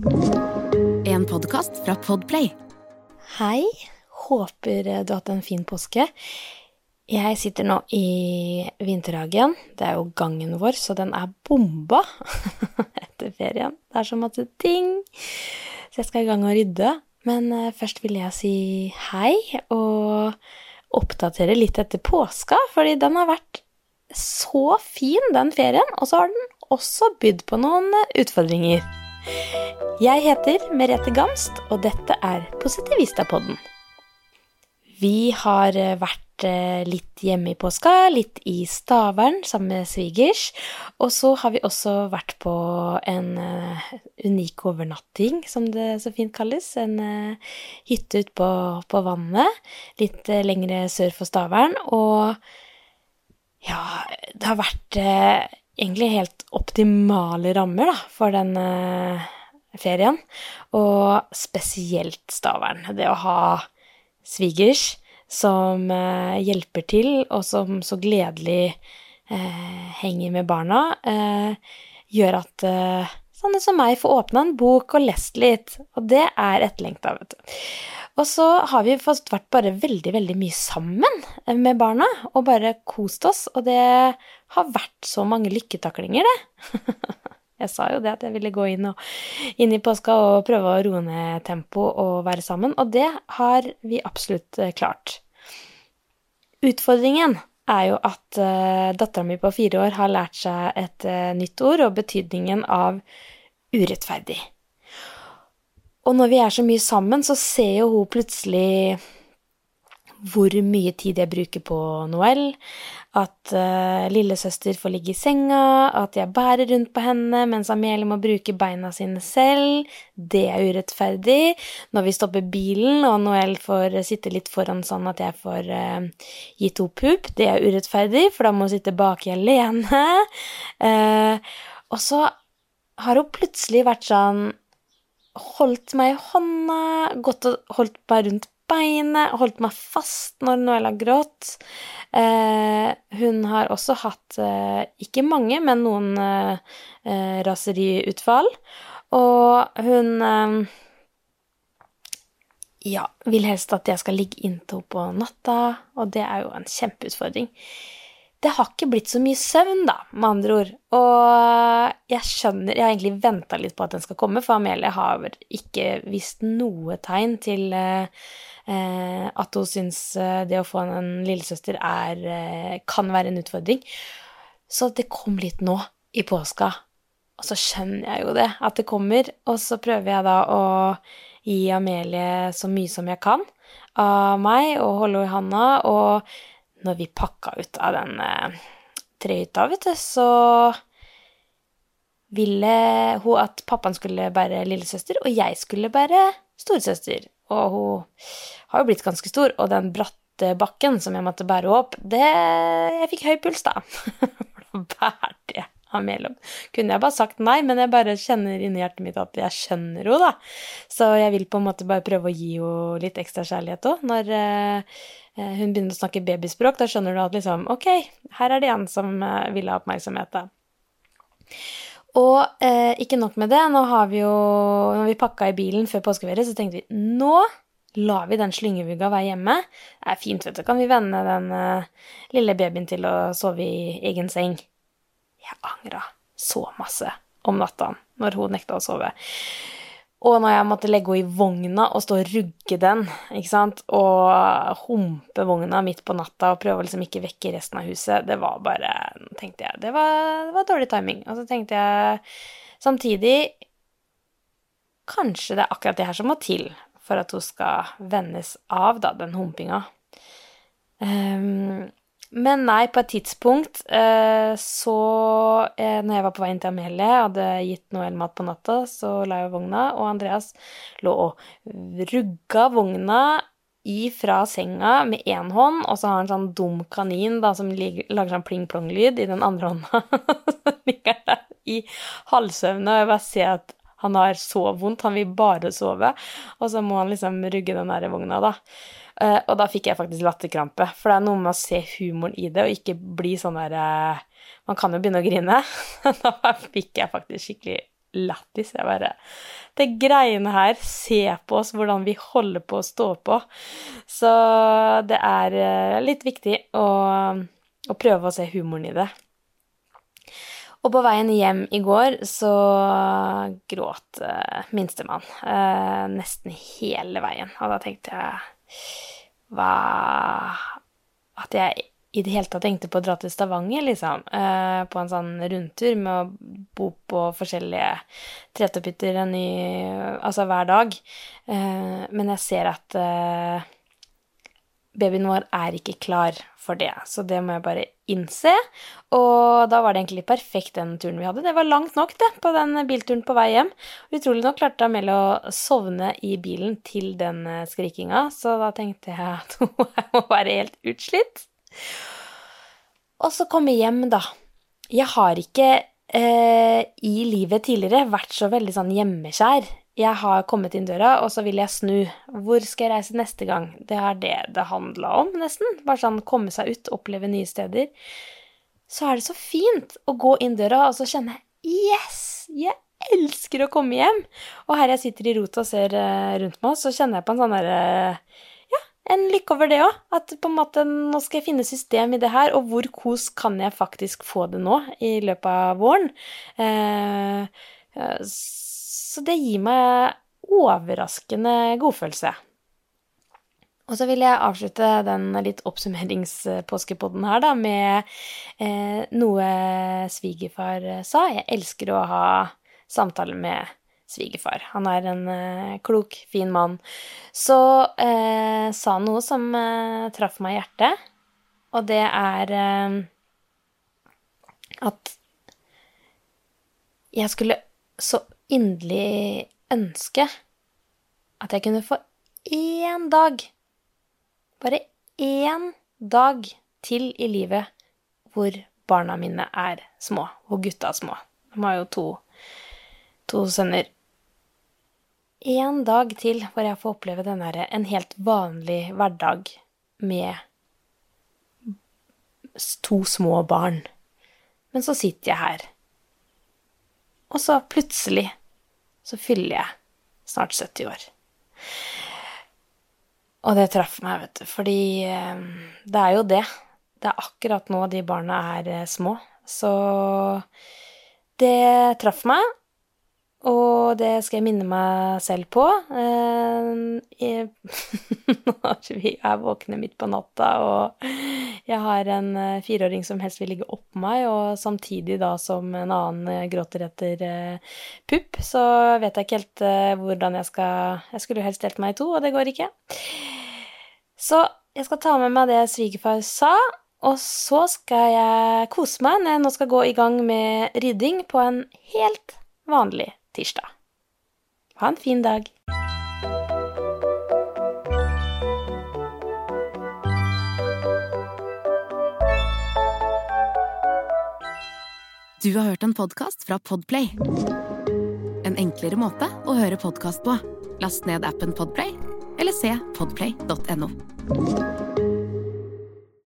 En podkast fra Podplay. Hei, håper du har hatt en fin påske. Jeg sitter nå i vinterhagen. Det er jo gangen vår, så den er bomba etter ferien. Det er så masse ting. Så jeg skal i gang og rydde. Men eh, først vil jeg si hei og oppdatere litt etter påska, fordi den har vært så fin, den ferien. Og så har den også bydd på noen utfordringer. Jeg heter Merete Gamst, og dette er Positivistapodden. Vi har eh, vært eh, litt hjemme i påska, litt i Stavern sammen med svigers. Og så har vi også vært på en uh, unik overnatting, som det så fint kalles. En hytte ute på, på, vannet, litt lengre sør for Stavern. Og ja, det har vært egentlig helt optimale rammer da, for den ferien. Og spesielt Stavern. Det å ha svigers som eh, hjelper til, og som så gledelig eh, henger med barna, eh, gjør at eh, sånne som meg får åpna en bok og lest litt. Og det er etterlengta, vet du. Og så har vi fått vært bare veldig, veldig mye sammen med barna, og bare kost oss, og det har vært så mange lykketaklinger, det. Jeg sa jo det at jeg ville gå inn, og, inn i påska og prøve å roe ned tempo og være sammen, og det har vi absolutt eh, klart. Utfordringen er jo at uh, dattera mi på fire år har lært seg et uh, nytt ord og betydningen av urettferdig. Og når vi er så mye sammen, så ser jo hun plutselig hvor mye tid jeg bruker på Noel, at uh, lillesøster får ligge i senga, at jeg bærer rundt på henne mens Amelie må bruke beina sine selv. Det er urettferdig. Når vi stopper bilen og Noel får sitte litt foran sånn at jeg får uh, gitt henne pup, det er urettferdig, for da må hun sitte baki alene. Uh, og så har hun plutselig vært sånn Holdt meg i hånda, gått og holdt meg rundt beinet, holdt meg fast når Noella gråt. Eh, hun har også hatt, eh, ikke mange, men noen eh, eh raseriutfall. Og hun eh, ja, vil helst at jeg skal ligge inntil henne på natta, og det er jo en kjempeutfordring. Det har ikke blitt så mye søvn, da, med andre ord. Og jeg skjønner Jeg har egentlig venta litt på at den skal komme, for Amelie har ikke vist noe tegn til eh, Eh, at hun syns eh, det å få en lillesøster er, eh, kan være en utfordring. Så det kom litt nå i påska. Og så skjønner jeg jo det, at det kommer. Og så prøver jeg da å gi Amelie så mye som jeg kan av meg, og holde henne i handa. Og når vi pakka ut av den trehytta, vet du, så ville hun at pappaen skulle bære lillesøster, og jeg skulle bære storesøster. Og hun har jo blitt ganske stor, og den bratte bakken som jeg måtte bære opp, det Jeg fikk høy puls, da. For da bærte jeg Amelie mellom. Kunne jeg bare sagt nei, men jeg bare kjenner inni hjertet mitt at jeg skjønner henne, da. Så jeg vil på en måte bare prøve å gi henne litt ekstra kjærlighet òg. Når eh, hun begynner å snakke babyspråk, da skjønner du at liksom Ok, her er det en som eh, vil ha oppmerksomhet, da. Og eh, ikke nok med det, nå har vi jo Når vi pakka i bilen før påskeferie, så tenkte vi nå lar vi den slyngevugga være hjemme. Det er fint, vet du. Kan vi venne den uh, lille babyen til å sove i egen seng? Jeg angra så masse om natta når hun nekta å sove. Og når jeg måtte legge henne i vogna og stå og rugge den, ikke sant, og humpe vogna midt på natta og prøve å liksom ikke vekke resten av huset, det var bare tenkte jeg, det var, det var dårlig timing. Og så tenkte jeg samtidig Kanskje det er akkurat det her som må til for at hun skal vennes av, da, den humpinga. Um, men nei, på et tidspunkt uh, så uh, Når jeg var på vei inn til Amelie, hadde gitt Noel mat på natta, så la jeg vogna, og Andreas lå og rugga vogna ifra senga med én hånd, og så har han sånn dum kanin da, som lager sånn pling-plong-lyd i den andre hånda. ligger der i halvsøvne, og jeg bare ser at han har så vondt, han vil bare sove. Og så må han liksom rugge den der vogna, da. Uh, og da fikk jeg faktisk latterkrampe. For det er noe med å se humoren i det, og ikke bli sånn der uh, Man kan jo begynne å grine. da fikk jeg faktisk skikkelig lættis. Jeg bare Det greiene her, se på oss hvordan vi holder på å stå på. Så det er eh, litt viktig å, å prøve å se humoren i det. Og på veien hjem i går så gråt uh, minstemann uh, nesten hele veien. Og da tenkte jeg hva At jeg i det hele tatt tenkte på å dra til Stavanger, liksom. Uh, på en sånn rundtur med å bo på forskjellige tretopphytter altså hver dag. men jeg ser at babyen vår er ikke klar for det, så det må jeg bare innse. Og da var det egentlig perfekt den turen vi hadde. Det var langt nok, det, på den bilturen på vei hjem. Utrolig nok klarte Amelie å sovne i bilen til den eh, skrikinga, så da tenkte jeg at hun må være helt utslitt. Og så komme hjem, da. Jeg har ikke eh, i livet tidligere vært så veldig sånn hjemmekjær jeg har kommet inn døra, og så vil jeg snu. Hvor skal jeg reise neste gang? Det er det det handla om, nesten. Bare sånn komme seg ut, oppleve nye steder. Så er det så fint å gå inn døra og så kjenne Yes! Jeg elsker å komme hjem! Og her jeg sitter i rotet og ser uh, rundt meg, så kjenner jeg på en sånn derre uh, Ja, en lykke over det òg. At på en måte nå skal jeg finne system i det her, og hvor kos kan jeg faktisk få det nå i løpet av våren? Uh, så det gir meg overraskende godfølelse. Og så vil jeg avslutte den litt oppsummeringspåskepodden her da, med eh, noe svigerfar sa. Jeg elsker å ha samtaler med svigerfar. Han er en eh, klok, fin mann. Så eh, sa han noe som eh, traff meg i hjertet, og det er eh, at jeg skulle så inderlig ønske at jeg kunne få én dag, bare én dag til i livet hvor barna mine er små, hvor gutta er små. De har jo to, to sønner. Én dag til hvor jeg får oppleve den derre en helt vanlig hverdag med to små barn. Men så sitter jeg her, og så plutselig så fyller jeg snart 70 år. Og det traff meg, vet du, fordi eh, det er jo det. Det er akkurat nå de barna er eh, små. Så det traff meg, og det skal jeg minne meg selv på. Eh, når vi er våkne midt på natta, og jeg har en eh, fireåring som helst vil ligge oppå meg, og samtidig da som en annen eh, gråter etter pupp, så vet jeg ikke helt hvordan jeg skal Jeg skulle helst delt meg i to, og det går ikke. Så jeg skal ta med meg det svigerfar sa, og så skal jeg kose meg når jeg nå skal gå i gang med rydding på en helt vanlig tirsdag. Ha en fin dag. Du har hørt en podkast fra Podplay. En enklere måte å høre podkast på. Last ned appen Podplay eller se podplay.no.